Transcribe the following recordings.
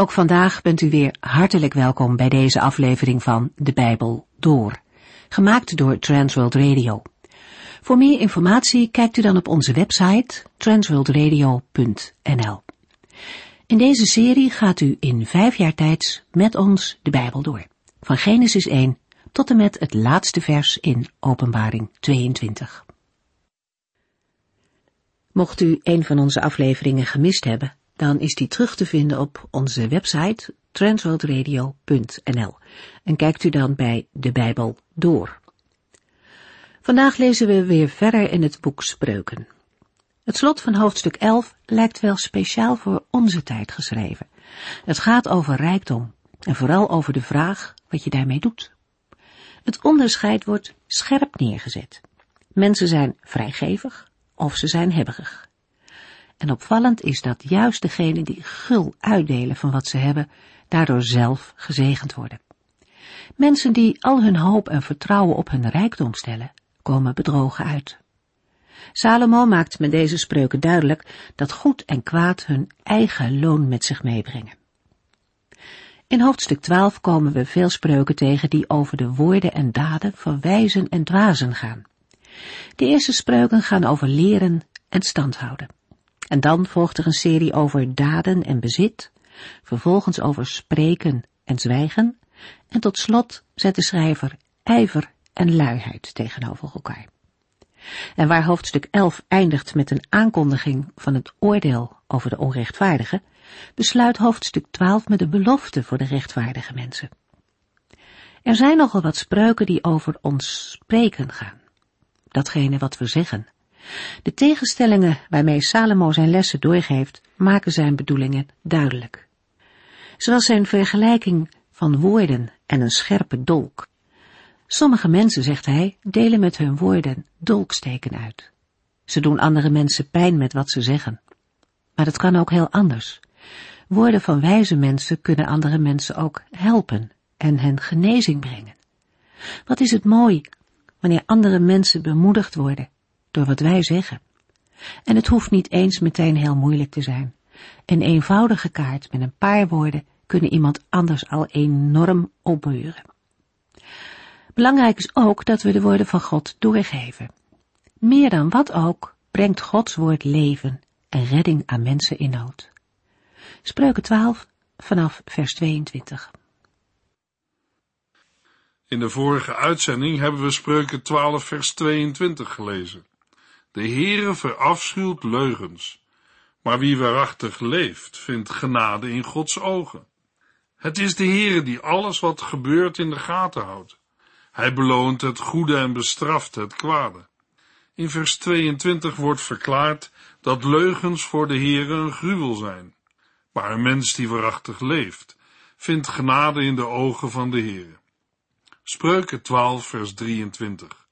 Ook vandaag bent u weer hartelijk welkom bij deze aflevering van De Bijbel Door, gemaakt door Transworld Radio. Voor meer informatie kijkt u dan op onze website transworldradio.nl. In deze serie gaat u in vijf jaar tijd met ons de Bijbel door, van Genesis 1 tot en met het laatste vers in Openbaring 22. Mocht u een van onze afleveringen gemist hebben, dan is die terug te vinden op onze website transworldradio.nl en kijkt u dan bij de Bijbel door. Vandaag lezen we weer verder in het boek Spreuken. Het slot van hoofdstuk 11 lijkt wel speciaal voor onze tijd geschreven. Het gaat over rijkdom en vooral over de vraag wat je daarmee doet. Het onderscheid wordt scherp neergezet. Mensen zijn vrijgevig of ze zijn hebberig. En opvallend is dat juist degenen die gul uitdelen van wat ze hebben, daardoor zelf gezegend worden. Mensen die al hun hoop en vertrouwen op hun rijkdom stellen, komen bedrogen uit. Salomo maakt met deze spreuken duidelijk dat goed en kwaad hun eigen loon met zich meebrengen. In hoofdstuk 12 komen we veel spreuken tegen die over de woorden en daden van wijzen en dwazen gaan. De eerste spreuken gaan over leren en standhouden. En dan volgt er een serie over daden en bezit, vervolgens over spreken en zwijgen, en tot slot zet de schrijver ijver en luiheid tegenover elkaar. En waar hoofdstuk 11 eindigt met een aankondiging van het oordeel over de onrechtvaardige, besluit hoofdstuk 12 met de belofte voor de rechtvaardige mensen. Er zijn nogal wat spreuken die over ons spreken gaan. Datgene wat we zeggen de tegenstellingen waarmee Salomo zijn lessen doorgeeft, maken zijn bedoelingen duidelijk. Zoals zijn vergelijking van woorden en een scherpe dolk. Sommige mensen, zegt hij, delen met hun woorden dolksteken uit. Ze doen andere mensen pijn met wat ze zeggen. Maar het kan ook heel anders. Woorden van wijze mensen kunnen andere mensen ook helpen en hen genezing brengen. Wat is het mooi wanneer andere mensen bemoedigd worden door wat wij zeggen. En het hoeft niet eens meteen heel moeilijk te zijn. Een eenvoudige kaart met een paar woorden kunnen iemand anders al enorm opbeuren. Belangrijk is ook dat we de woorden van God doorgeven. Meer dan wat ook brengt Gods woord leven en redding aan mensen in nood. Spreuken 12 vanaf vers 22. In de vorige uitzending hebben we Spreuken 12 vers 22 gelezen. De Heere verafschuwt leugens, maar wie waarachtig leeft, vindt genade in Gods ogen. Het is de Heere die alles wat gebeurt in de gaten houdt. Hij beloont het goede en bestraft het kwade. In vers 22 wordt verklaard dat leugens voor de Heere een gruwel zijn. Maar een mens die waarachtig leeft, vindt genade in de ogen van de Heere. Spreuken 12 vers 23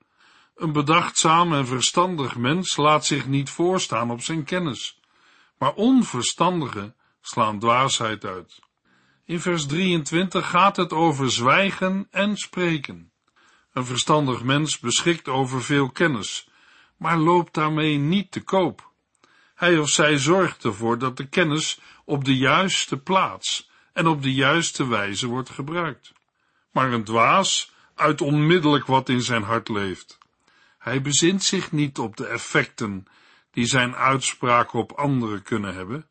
een bedachtzaam en verstandig mens laat zich niet voorstaan op zijn kennis, maar onverstandigen slaan dwaasheid uit. In vers 23 gaat het over zwijgen en spreken. Een verstandig mens beschikt over veel kennis, maar loopt daarmee niet te koop. Hij of zij zorgt ervoor dat de kennis op de juiste plaats en op de juiste wijze wordt gebruikt. Maar een dwaas uit onmiddellijk wat in zijn hart leeft. Hij bezint zich niet op de effecten die zijn uitspraken op anderen kunnen hebben,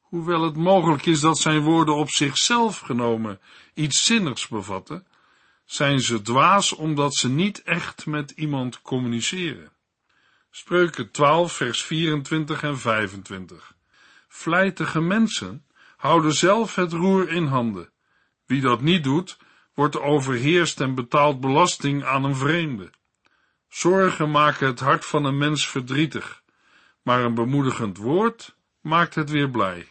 hoewel het mogelijk is dat zijn woorden op zichzelf genomen iets zinnigs bevatten, zijn ze dwaas omdat ze niet echt met iemand communiceren. Spreuken 12 vers 24 en 25 Vlijtige mensen houden zelf het roer in handen. Wie dat niet doet, wordt overheerst en betaalt belasting aan een vreemde. Zorgen maken het hart van een mens verdrietig, maar een bemoedigend woord maakt het weer blij.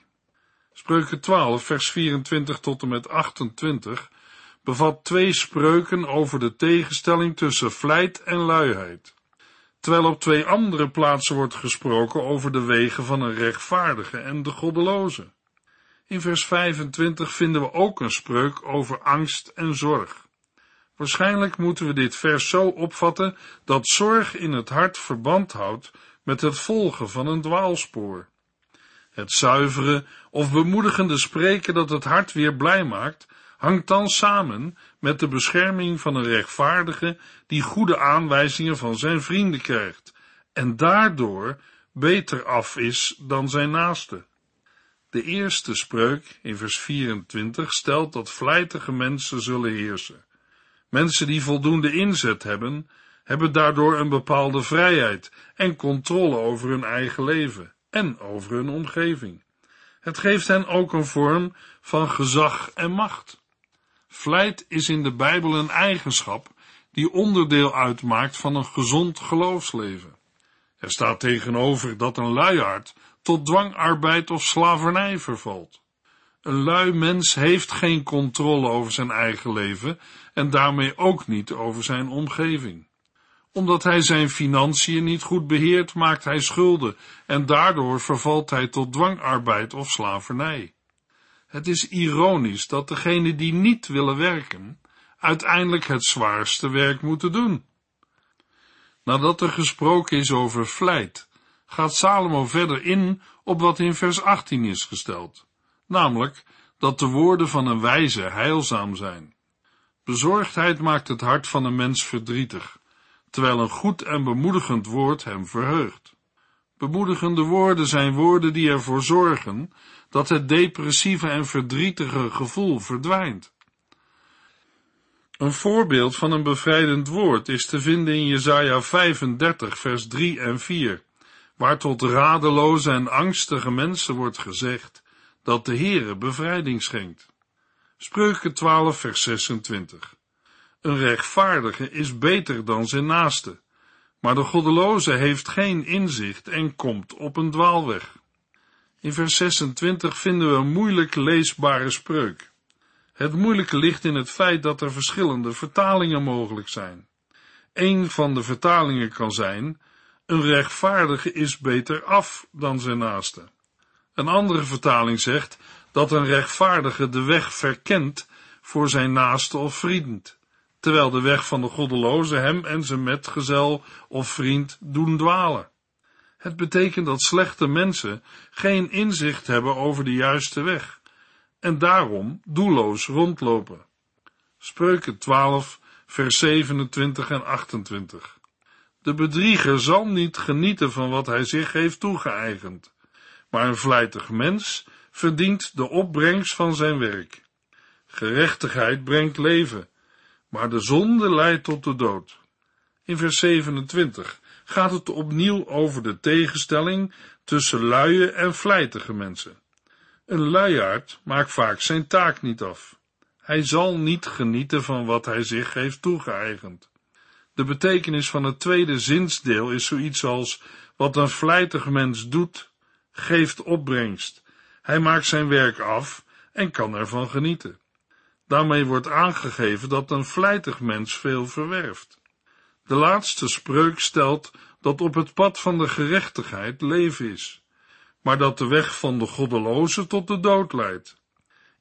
Spreuken 12, vers 24 tot en met 28 bevat twee spreuken over de tegenstelling tussen vlijt en luiheid, terwijl op twee andere plaatsen wordt gesproken over de wegen van een rechtvaardige en de goddeloze. In vers 25 vinden we ook een spreuk over angst en zorg. Waarschijnlijk moeten we dit vers zo opvatten dat zorg in het hart verband houdt met het volgen van een dwaalspoor. Het zuivere of bemoedigende spreken dat het hart weer blij maakt, hangt dan samen met de bescherming van een rechtvaardige die goede aanwijzingen van zijn vrienden krijgt en daardoor beter af is dan zijn naaste. De eerste spreuk in vers 24 stelt dat vlijtige mensen zullen heersen. Mensen die voldoende inzet hebben, hebben daardoor een bepaalde vrijheid en controle over hun eigen leven en over hun omgeving. Het geeft hen ook een vorm van gezag en macht. Vlijt is in de Bijbel een eigenschap die onderdeel uitmaakt van een gezond geloofsleven. Er staat tegenover dat een luiaard tot dwangarbeid of slavernij vervalt. Een lui mens heeft geen controle over zijn eigen leven en daarmee ook niet over zijn omgeving. Omdat hij zijn financiën niet goed beheert, maakt hij schulden en daardoor vervalt hij tot dwangarbeid of slavernij. Het is ironisch dat degenen die niet willen werken, uiteindelijk het zwaarste werk moeten doen. Nadat er gesproken is over vlijt, gaat Salomo verder in op wat in vers 18 is gesteld, namelijk dat de woorden van een wijze heilzaam zijn. Bezorgdheid maakt het hart van een mens verdrietig, terwijl een goed en bemoedigend woord hem verheugt. Bemoedigende woorden zijn woorden die ervoor zorgen dat het depressieve en verdrietige gevoel verdwijnt. Een voorbeeld van een bevrijdend woord is te vinden in Jesaja 35 vers 3 en 4, waar tot radeloze en angstige mensen wordt gezegd dat de Heere bevrijding schenkt. Spreuken 12 vers 26. Een rechtvaardige is beter dan zijn naaste, maar de goddeloze heeft geen inzicht en komt op een dwaalweg. In vers 26 vinden we een moeilijk leesbare spreuk. Het moeilijke ligt in het feit dat er verschillende vertalingen mogelijk zijn. Een van de vertalingen kan zijn, een rechtvaardige is beter af dan zijn naaste. Een andere vertaling zegt dat een rechtvaardige de weg verkent voor zijn naaste of vriend, terwijl de weg van de goddeloze hem en zijn metgezel of vriend doen dwalen. Het betekent dat slechte mensen geen inzicht hebben over de juiste weg en daarom doelloos rondlopen. Spreuken 12, vers 27 en 28. De bedrieger zal niet genieten van wat hij zich heeft toegeëigend, maar een vlijtig mens verdient de opbrengst van zijn werk. Gerechtigheid brengt leven, maar de zonde leidt tot de dood. In vers 27 gaat het opnieuw over de tegenstelling tussen luie en vlijtige mensen. Een luiaard maakt vaak zijn taak niet af. Hij zal niet genieten van wat hij zich heeft toegeëigend. De betekenis van het tweede zinsdeel is zoiets als wat een vlijtig mens doet, geeft opbrengst. Hij maakt zijn werk af en kan ervan genieten. Daarmee wordt aangegeven dat een vlijtig mens veel verwerft. De laatste spreuk stelt dat op het pad van de gerechtigheid leven is, maar dat de weg van de goddeloze tot de dood leidt.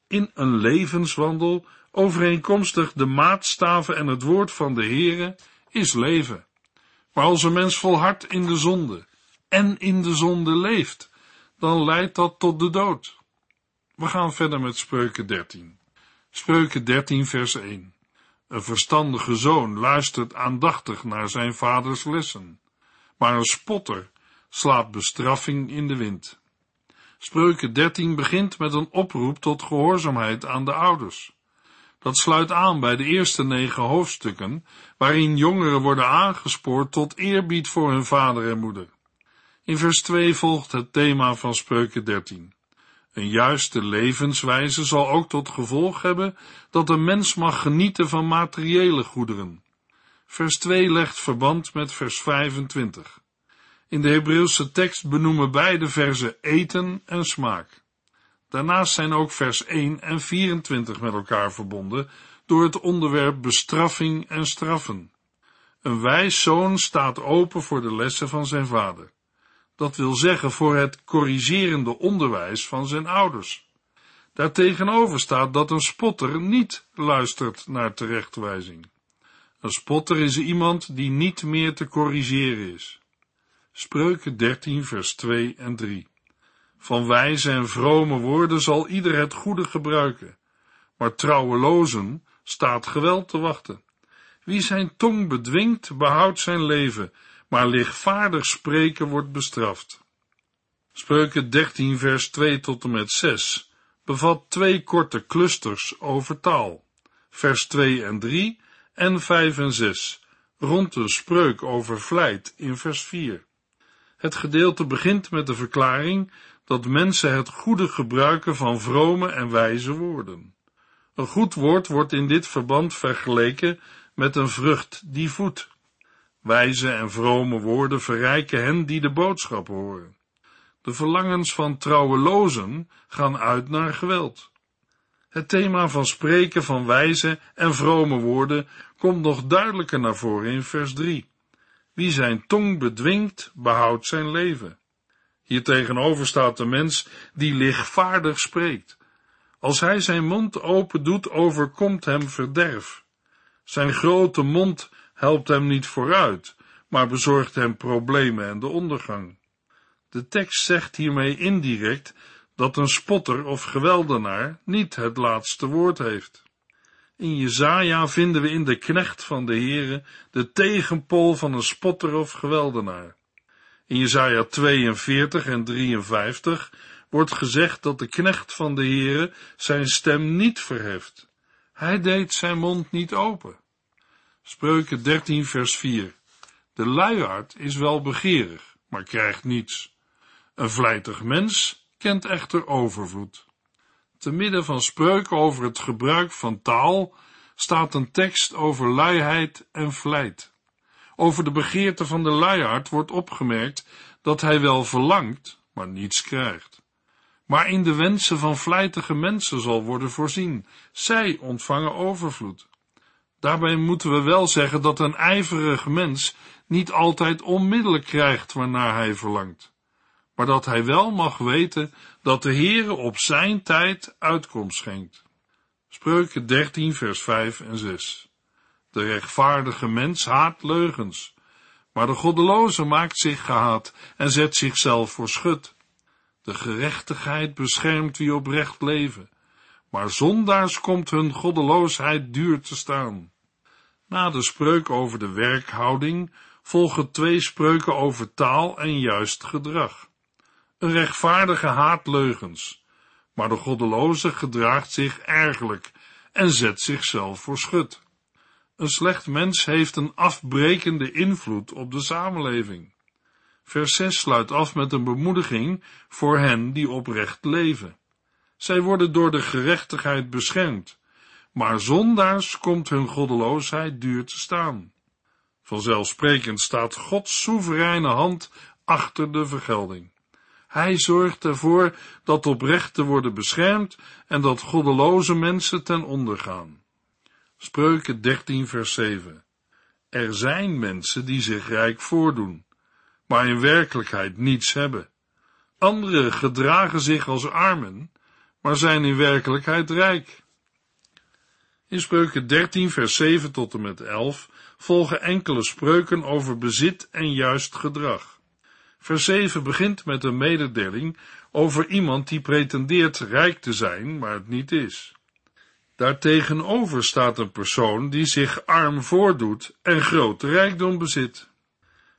In een levenswandel, overeenkomstig de maatstaven en het woord van de Heere, is leven. Maar als een mens volhardt in de zonde en in de zonde leeft, dan leidt dat tot de dood. We gaan verder met Spreuken 13. Spreuken 13 vers 1. Een verstandige zoon luistert aandachtig naar zijn vaders lessen, maar een spotter slaat bestraffing in de wind. Spreuken 13 begint met een oproep tot gehoorzaamheid aan de ouders. Dat sluit aan bij de eerste negen hoofdstukken, waarin jongeren worden aangespoord tot eerbied voor hun vader en moeder. In vers 2 volgt het thema van Spreuken 13. Een juiste levenswijze zal ook tot gevolg hebben dat een mens mag genieten van materiële goederen. Vers 2 legt verband met vers 25. In de Hebreeuwse tekst benoemen beide verzen eten en smaak. Daarnaast zijn ook vers 1 en 24 met elkaar verbonden door het onderwerp bestraffing en straffen. Een wijs zoon staat open voor de lessen van zijn vader. Dat wil zeggen voor het corrigerende onderwijs van zijn ouders. Daartegenover staat dat een spotter niet luistert naar terechtwijzing. Een spotter is iemand die niet meer te corrigeren is. Spreuken 13 vers 2 en 3. Van wijze en vrome woorden zal ieder het goede gebruiken, maar trouwelozen staat geweld te wachten. Wie zijn tong bedwingt, behoudt zijn leven, maar lichtvaardig spreken wordt bestraft. Spreuken 13 vers 2 tot en met 6 bevat twee korte clusters over taal, vers 2 en 3 en 5 en 6, rond de spreuk over vlijt in vers 4. Het gedeelte begint met de verklaring dat mensen het goede gebruiken van vrome en wijze woorden. Een goed woord wordt in dit verband vergeleken met een vrucht die voedt. Wijze en vrome woorden verrijken hen die de boodschap horen. De verlangens van trouwelozen gaan uit naar geweld. Het thema van spreken van wijze en vrome woorden komt nog duidelijker naar voren in vers 3. Wie zijn tong bedwingt, behoudt zijn leven. Hier tegenover staat de mens die lichtvaardig spreekt. Als hij zijn mond open doet, overkomt hem verderf. Zijn grote mond helpt hem niet vooruit, maar bezorgt hem problemen en de ondergang. De tekst zegt hiermee indirect dat een spotter of geweldenaar niet het laatste woord heeft. In Jezaja vinden we in de knecht van de Heere de tegenpool van een spotter of geweldenaar. In Jezaja 42 en 53 wordt gezegd dat de knecht van de Heere zijn stem niet verheft. Hij deed zijn mond niet open. Spreuken 13 vers 4. De luiaard is wel begeerig, maar krijgt niets. Een vlijtig mens kent echter overvloed. Te midden van spreuken over het gebruik van taal staat een tekst over luiheid en vlijt. Over de begeerte van de luiaard wordt opgemerkt dat hij wel verlangt, maar niets krijgt. Maar in de wensen van vlijtige mensen zal worden voorzien. Zij ontvangen overvloed. Daarbij moeten we wel zeggen dat een ijverig mens niet altijd onmiddellijk krijgt waarnaar hij verlangt, maar dat hij wel mag weten dat de Heere op zijn tijd uitkomst schenkt. Spreuken 13 vers 5 en 6 De rechtvaardige mens haat leugens, maar de goddeloze maakt zich gehaat en zet zichzelf voor schut. De gerechtigheid beschermt wie oprecht leven, maar zondaars komt hun goddeloosheid duur te staan. Na de spreuk over de werkhouding volgen twee spreuken over taal en juist gedrag. Een rechtvaardige haat leugens, maar de goddeloze gedraagt zich ergelijk en zet zichzelf voor schut. Een slecht mens heeft een afbrekende invloed op de samenleving. Vers 6 sluit af met een bemoediging voor hen die oprecht leven. Zij worden door de gerechtigheid beschermd, maar zondaars komt hun goddeloosheid duur te staan. Vanzelfsprekend staat Gods soevereine hand achter de vergelding. Hij zorgt ervoor dat oprechten worden beschermd en dat goddeloze mensen ten onder gaan. Spreuken 13 vers 7 Er zijn mensen die zich rijk voordoen, maar in werkelijkheid niets hebben. Anderen gedragen zich als armen, maar zijn in werkelijkheid rijk. In spreuken 13 vers 7 tot en met 11 volgen enkele spreuken over bezit en juist gedrag. Vers 7 begint met een mededeling over iemand die pretendeert rijk te zijn, maar het niet is. Daartegenover staat een persoon die zich arm voordoet en grote rijkdom bezit.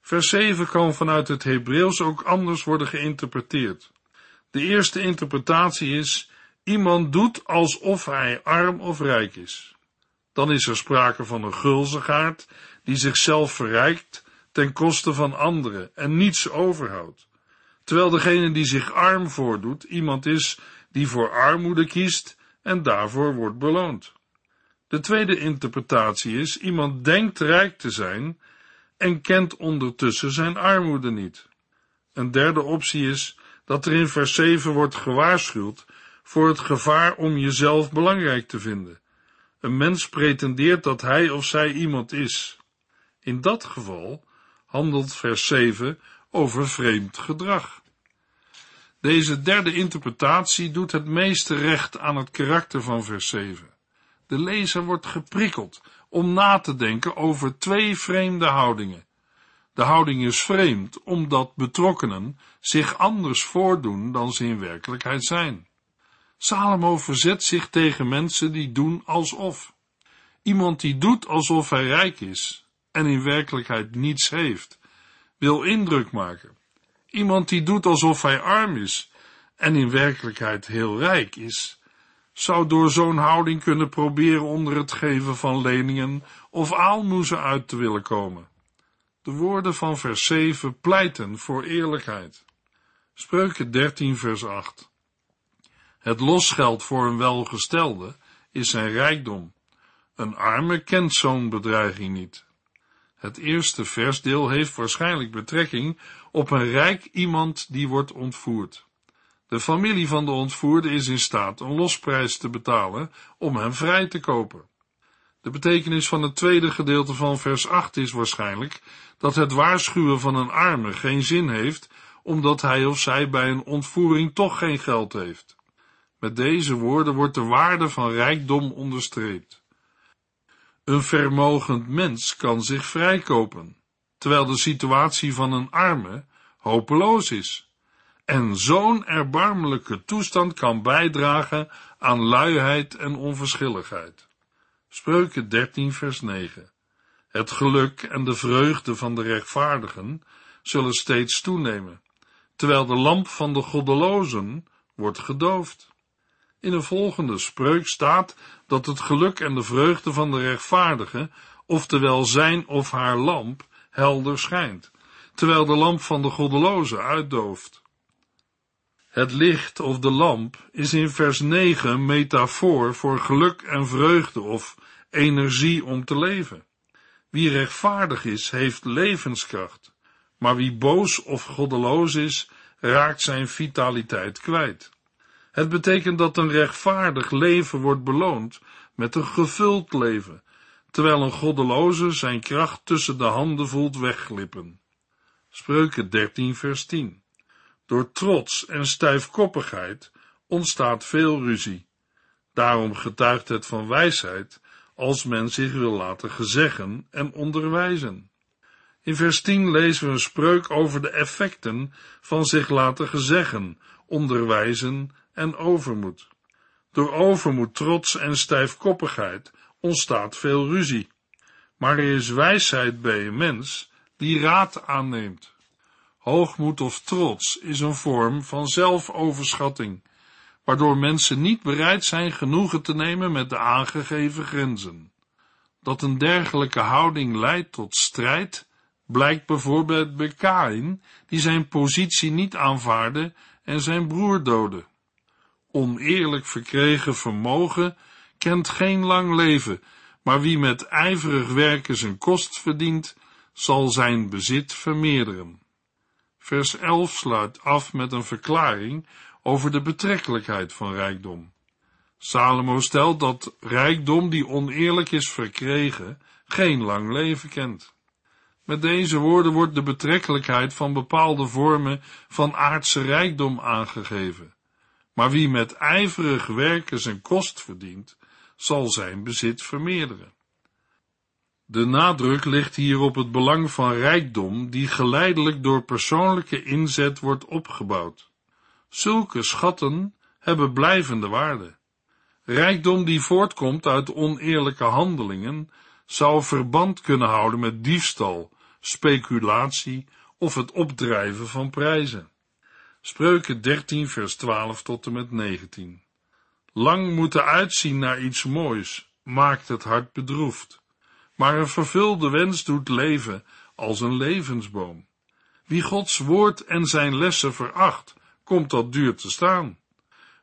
Vers 7 kan vanuit het Hebreeuws ook anders worden geïnterpreteerd. De eerste interpretatie is: iemand doet alsof hij arm of rijk is. Dan is er sprake van een gulzigaard die zichzelf verrijkt ten koste van anderen en niets overhoudt. Terwijl degene die zich arm voordoet iemand is die voor armoede kiest en daarvoor wordt beloond. De tweede interpretatie is iemand denkt rijk te zijn en kent ondertussen zijn armoede niet. Een derde optie is dat er in vers 7 wordt gewaarschuwd voor het gevaar om jezelf belangrijk te vinden. Een mens pretendeert dat hij of zij iemand is. In dat geval handelt vers 7 over vreemd gedrag. Deze derde interpretatie doet het meeste recht aan het karakter van vers 7. De lezer wordt geprikkeld om na te denken over twee vreemde houdingen. De houding is vreemd, omdat betrokkenen zich anders voordoen dan ze in werkelijkheid zijn. Salomo verzet zich tegen mensen die doen alsof. Iemand die doet alsof hij rijk is en in werkelijkheid niets heeft, wil indruk maken. Iemand die doet alsof hij arm is en in werkelijkheid heel rijk is, zou door zo'n houding kunnen proberen onder het geven van leningen of aalmoezen uit te willen komen. De woorden van vers 7 pleiten voor eerlijkheid. Spreuken 13 vers 8. Het losgeld voor een welgestelde is zijn rijkdom. Een arme kent zo'n bedreiging niet. Het eerste versdeel heeft waarschijnlijk betrekking op een rijk iemand die wordt ontvoerd. De familie van de ontvoerde is in staat een losprijs te betalen om hem vrij te kopen. De betekenis van het tweede gedeelte van vers 8 is waarschijnlijk dat het waarschuwen van een arme geen zin heeft, omdat hij of zij bij een ontvoering toch geen geld heeft. Met deze woorden wordt de waarde van rijkdom onderstreept. Een vermogend mens kan zich vrijkopen, terwijl de situatie van een arme hopeloos is. En zo'n erbarmelijke toestand kan bijdragen aan luiheid en onverschilligheid. Spreuken 13 vers 9. Het geluk en de vreugde van de rechtvaardigen zullen steeds toenemen, terwijl de lamp van de goddelozen wordt gedoofd. In een volgende spreuk staat dat het geluk en de vreugde van de rechtvaardige, oftewel zijn of haar lamp, helder schijnt, terwijl de lamp van de goddeloze uitdooft. Het licht of de lamp is in vers 9 een metafoor voor geluk en vreugde of energie om te leven. Wie rechtvaardig is, heeft levenskracht, maar wie boos of goddeloos is, raakt zijn vitaliteit kwijt. Het betekent dat een rechtvaardig leven wordt beloond met een gevuld leven, terwijl een goddeloze zijn kracht tussen de handen voelt wegglippen. Spreuken 13 vers 10 Door trots en stijfkoppigheid ontstaat veel ruzie. Daarom getuigt het van wijsheid als men zich wil laten gezeggen en onderwijzen. In vers 10 lezen we een spreuk over de effecten van zich laten gezeggen, onderwijzen en overmoed. Door overmoed, trots en stijfkoppigheid ontstaat veel ruzie. Maar er is wijsheid bij een mens die raad aanneemt. Hoogmoed of trots is een vorm van zelfoverschatting, waardoor mensen niet bereid zijn genoegen te nemen met de aangegeven grenzen. Dat een dergelijke houding leidt tot strijd, blijkt bijvoorbeeld bij Kain, die zijn positie niet aanvaarde en zijn broer doodde. Oneerlijk verkregen vermogen kent geen lang leven, maar wie met ijverig werken zijn kost verdient, zal zijn bezit vermeerderen. Vers 11 sluit af met een verklaring over de betrekkelijkheid van rijkdom. Salomo stelt dat rijkdom die oneerlijk is verkregen, geen lang leven kent. Met deze woorden wordt de betrekkelijkheid van bepaalde vormen van aardse rijkdom aangegeven. Maar wie met ijverig werken zijn kost verdient, zal zijn bezit vermeerderen. De nadruk ligt hier op het belang van rijkdom die geleidelijk door persoonlijke inzet wordt opgebouwd. Zulke schatten hebben blijvende waarde. Rijkdom die voortkomt uit oneerlijke handelingen zou verband kunnen houden met diefstal, speculatie of het opdrijven van prijzen. Spreuken 13 vers 12 tot en met 19. Lang moeten uitzien naar iets moois maakt het hart bedroefd, maar een vervulde wens doet leven als een levensboom. Wie Gods woord en zijn lessen veracht, komt dat duur te staan.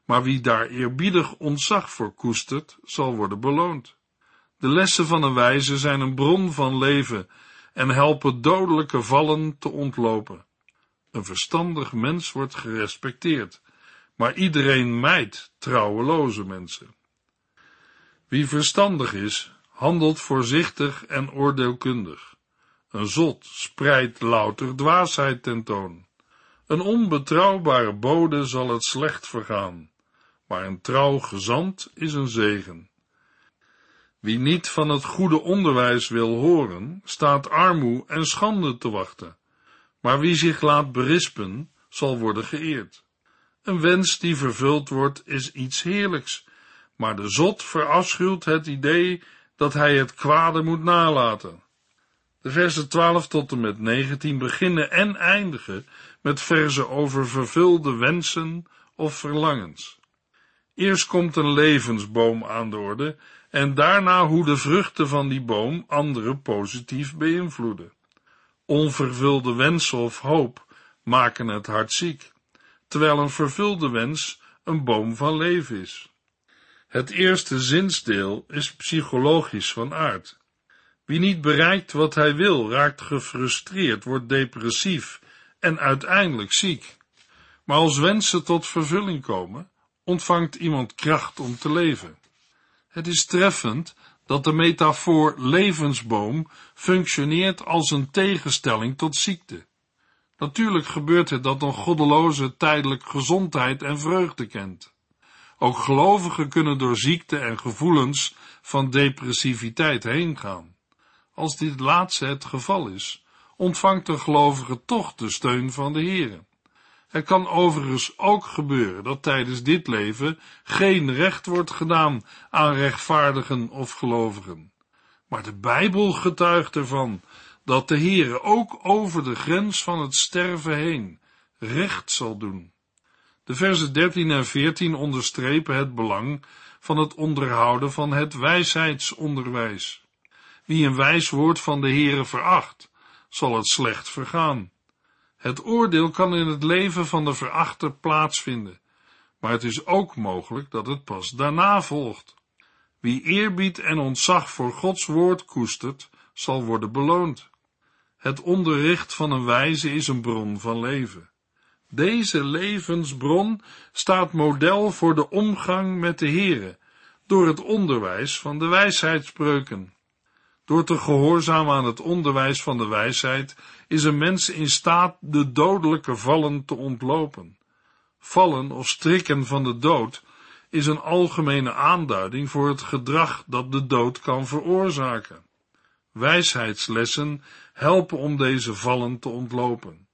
Maar wie daar eerbiedig ontzag voor koestert, zal worden beloond. De lessen van een wijze zijn een bron van leven en helpen dodelijke vallen te ontlopen. Een verstandig mens wordt gerespecteerd, maar iedereen mijdt trouweloze mensen. Wie verstandig is, handelt voorzichtig en oordeelkundig. Een zot spreidt louter dwaasheid tentoon. Een onbetrouwbare bode zal het slecht vergaan, maar een trouw gezant is een zegen. Wie niet van het goede onderwijs wil horen, staat armoe en schande te wachten. Maar wie zich laat berispen, zal worden geëerd. Een wens die vervuld wordt, is iets heerlijks, maar de zot verafschuwt het idee dat hij het kwade moet nalaten. De versen 12 tot en met 19 beginnen en eindigen met verzen over vervulde wensen of verlangens. Eerst komt een levensboom aan de orde en daarna hoe de vruchten van die boom anderen positief beïnvloeden. Onvervulde wensen of hoop maken het hart ziek, terwijl een vervulde wens een boom van leven is. Het eerste zinsdeel is psychologisch van aard. Wie niet bereikt wat hij wil, raakt gefrustreerd, wordt depressief en uiteindelijk ziek. Maar als wensen tot vervulling komen, ontvangt iemand kracht om te leven. Het is treffend dat de metafoor levensboom functioneert als een tegenstelling tot ziekte. Natuurlijk gebeurt het dat een goddeloze tijdelijk gezondheid en vreugde kent. Ook gelovigen kunnen door ziekte en gevoelens van depressiviteit heen gaan. Als dit laatste het geval is, ontvangt de gelovige toch de steun van de Heer. Het kan overigens ook gebeuren dat tijdens dit leven geen recht wordt gedaan aan rechtvaardigen of gelovigen. Maar de Bijbel getuigt ervan dat de Heere ook over de grens van het sterven heen recht zal doen. De versen 13 en 14 onderstrepen het belang van het onderhouden van het wijsheidsonderwijs. Wie een wijs woord van de Heere veracht, zal het slecht vergaan. Het oordeel kan in het leven van de verachter plaatsvinden, maar het is ook mogelijk dat het pas daarna volgt. Wie eerbied en ontzag voor Gods woord koestert, zal worden beloond. Het onderricht van een wijze is een bron van leven. Deze levensbron staat model voor de omgang met de Here, door het onderwijs van de wijsheidspreuken. Door te gehoorzamen aan het onderwijs van de wijsheid is een mens in staat de dodelijke vallen te ontlopen. Vallen of strikken van de dood is een algemene aanduiding voor het gedrag dat de dood kan veroorzaken. Wijsheidslessen helpen om deze vallen te ontlopen.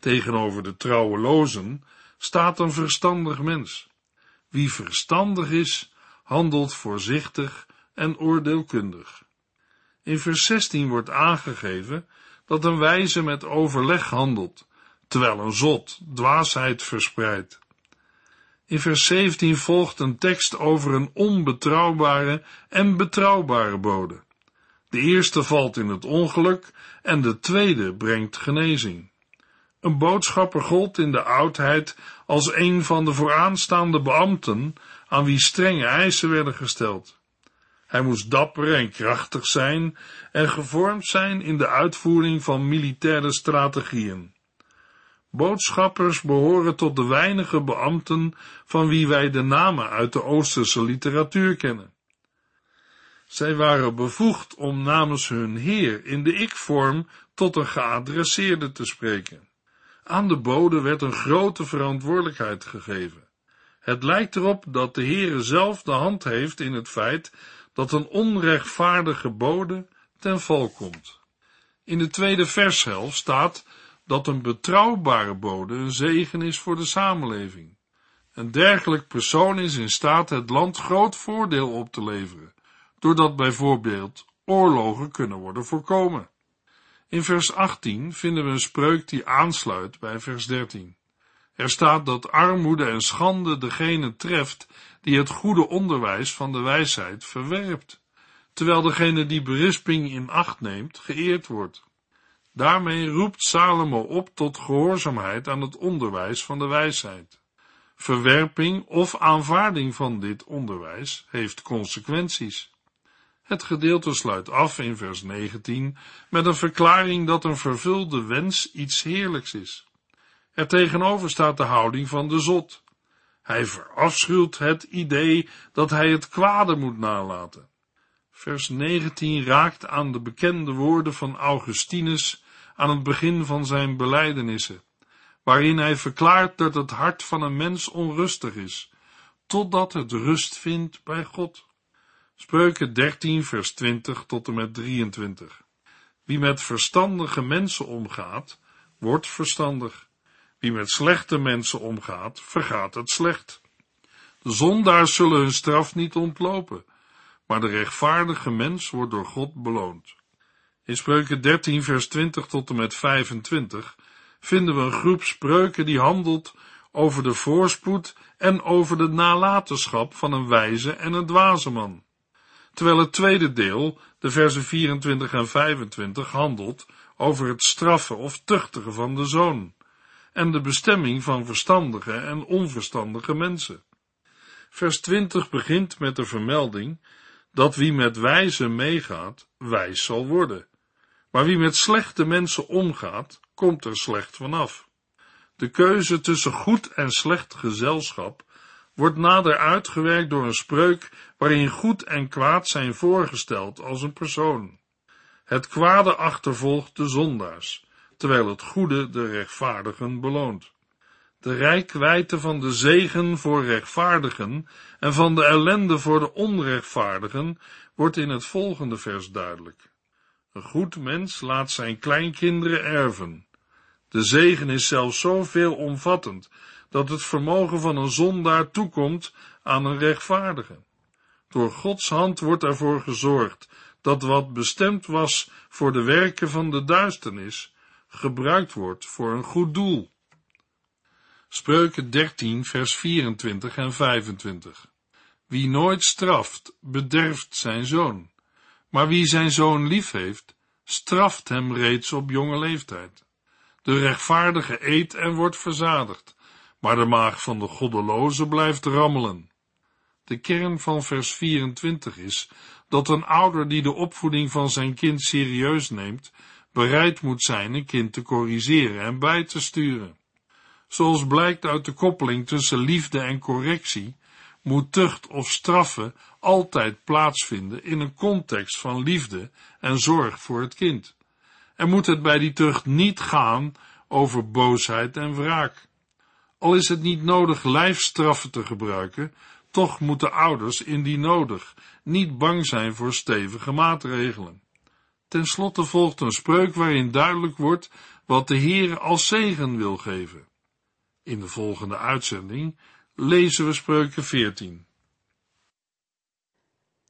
Tegenover de trouwelozen staat een verstandig mens. Wie verstandig is, handelt voorzichtig en oordeelkundig. In vers 16 wordt aangegeven dat een wijze met overleg handelt, terwijl een zot dwaasheid verspreidt. In vers 17 volgt een tekst over een onbetrouwbare en betrouwbare bode. De eerste valt in het ongeluk en de tweede brengt genezing. Een boodschapper gold in de oudheid als een van de vooraanstaande beambten aan wie strenge eisen werden gesteld. Hij moest dapper en krachtig zijn en gevormd zijn in de uitvoering van militaire strategieën. Boodschappers behoren tot de weinige beambten van wie wij de namen uit de Oosterse literatuur kennen. Zij waren bevoegd om namens hun Heer in de ik-vorm tot een geadresseerde te spreken. Aan de bode werd een grote verantwoordelijkheid gegeven. Het lijkt erop dat de Heere zelf de hand heeft in het feit dat een onrechtvaardige bode ten val komt. In de tweede vershelft staat dat een betrouwbare bode een zegen is voor de samenleving. Een dergelijk persoon is in staat het land groot voordeel op te leveren, doordat bijvoorbeeld oorlogen kunnen worden voorkomen. In vers 18 vinden we een spreuk die aansluit bij vers 13. Er staat dat armoede en schande degene treft die het goede onderwijs van de wijsheid verwerpt, terwijl degene die berisping in acht neemt geëerd wordt. Daarmee roept Salomo op tot gehoorzaamheid aan het onderwijs van de wijsheid. Verwerping of aanvaarding van dit onderwijs heeft consequenties. Het gedeelte sluit af in vers 19 met een verklaring dat een vervulde wens iets heerlijks is. Er tegenover staat de houding van de zot. Hij verafschuwt het idee dat hij het kwade moet nalaten. Vers 19 raakt aan de bekende woorden van Augustinus aan het begin van zijn belijdenissen, waarin hij verklaart dat het hart van een mens onrustig is, totdat het rust vindt bij God. Spreuken 13 vers 20 tot en met 23. Wie met verstandige mensen omgaat, wordt verstandig. Wie met slechte mensen omgaat, vergaat het slecht. De zondaars zullen hun straf niet ontlopen, maar de rechtvaardige mens wordt door God beloond. In Spreuken 13 vers 20 tot en met 25 vinden we een groep spreuken die handelt over de voorspoed en over de nalatenschap van een wijze en een dwaze man. Terwijl het tweede deel, de versen 24 en 25, handelt over het straffen of tuchtigen van de zoon en de bestemming van verstandige en onverstandige mensen. Vers 20 begint met de vermelding dat wie met wijze meegaat, wijs zal worden. Maar wie met slechte mensen omgaat, komt er slecht vanaf. De keuze tussen goed en slecht gezelschap wordt nader uitgewerkt door een spreuk waarin goed en kwaad zijn voorgesteld als een persoon. Het kwade achtervolgt de zondaars, terwijl het goede de rechtvaardigen beloont. De rijkwijde van de zegen voor rechtvaardigen en van de ellende voor de onrechtvaardigen wordt in het volgende vers duidelijk. Een goed mens laat zijn kleinkinderen erven. De zegen is zelfs zo veelomvattend dat het vermogen van een zondaar toekomt aan een rechtvaardige. Door Gods hand wordt ervoor gezorgd dat wat bestemd was voor de werken van de duisternis, gebruikt wordt voor een goed doel. Spreuken 13, vers 24 en 25. Wie nooit straft, bederft zijn zoon, maar wie zijn zoon lief heeft, straft hem reeds op jonge leeftijd. De rechtvaardige eet en wordt verzadigd, maar de maag van de goddeloze blijft rammelen. De kern van vers 24 is dat een ouder die de opvoeding van zijn kind serieus neemt, bereid moet zijn een kind te corrigeren en bij te sturen. Zoals blijkt uit de koppeling tussen liefde en correctie, moet tucht of straffen altijd plaatsvinden in een context van liefde en zorg voor het kind. En moet het bij die tucht niet gaan over boosheid en wraak. Al is het niet nodig lijfstraffen te gebruiken, toch moeten ouders indien nodig niet bang zijn voor stevige maatregelen. Ten slotte volgt een spreuk waarin duidelijk wordt wat de Heer als zegen wil geven. In de volgende uitzending lezen we spreuken 14.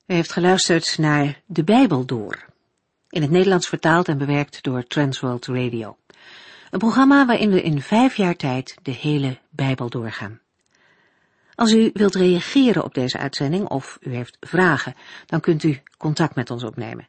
U heeft geluisterd naar De Bijbel Door, in het Nederlands vertaald en bewerkt door Transworld Radio. Een programma waarin we in vijf jaar tijd de hele Bijbel doorgaan. Als u wilt reageren op deze uitzending of u heeft vragen, dan kunt u contact met ons opnemen.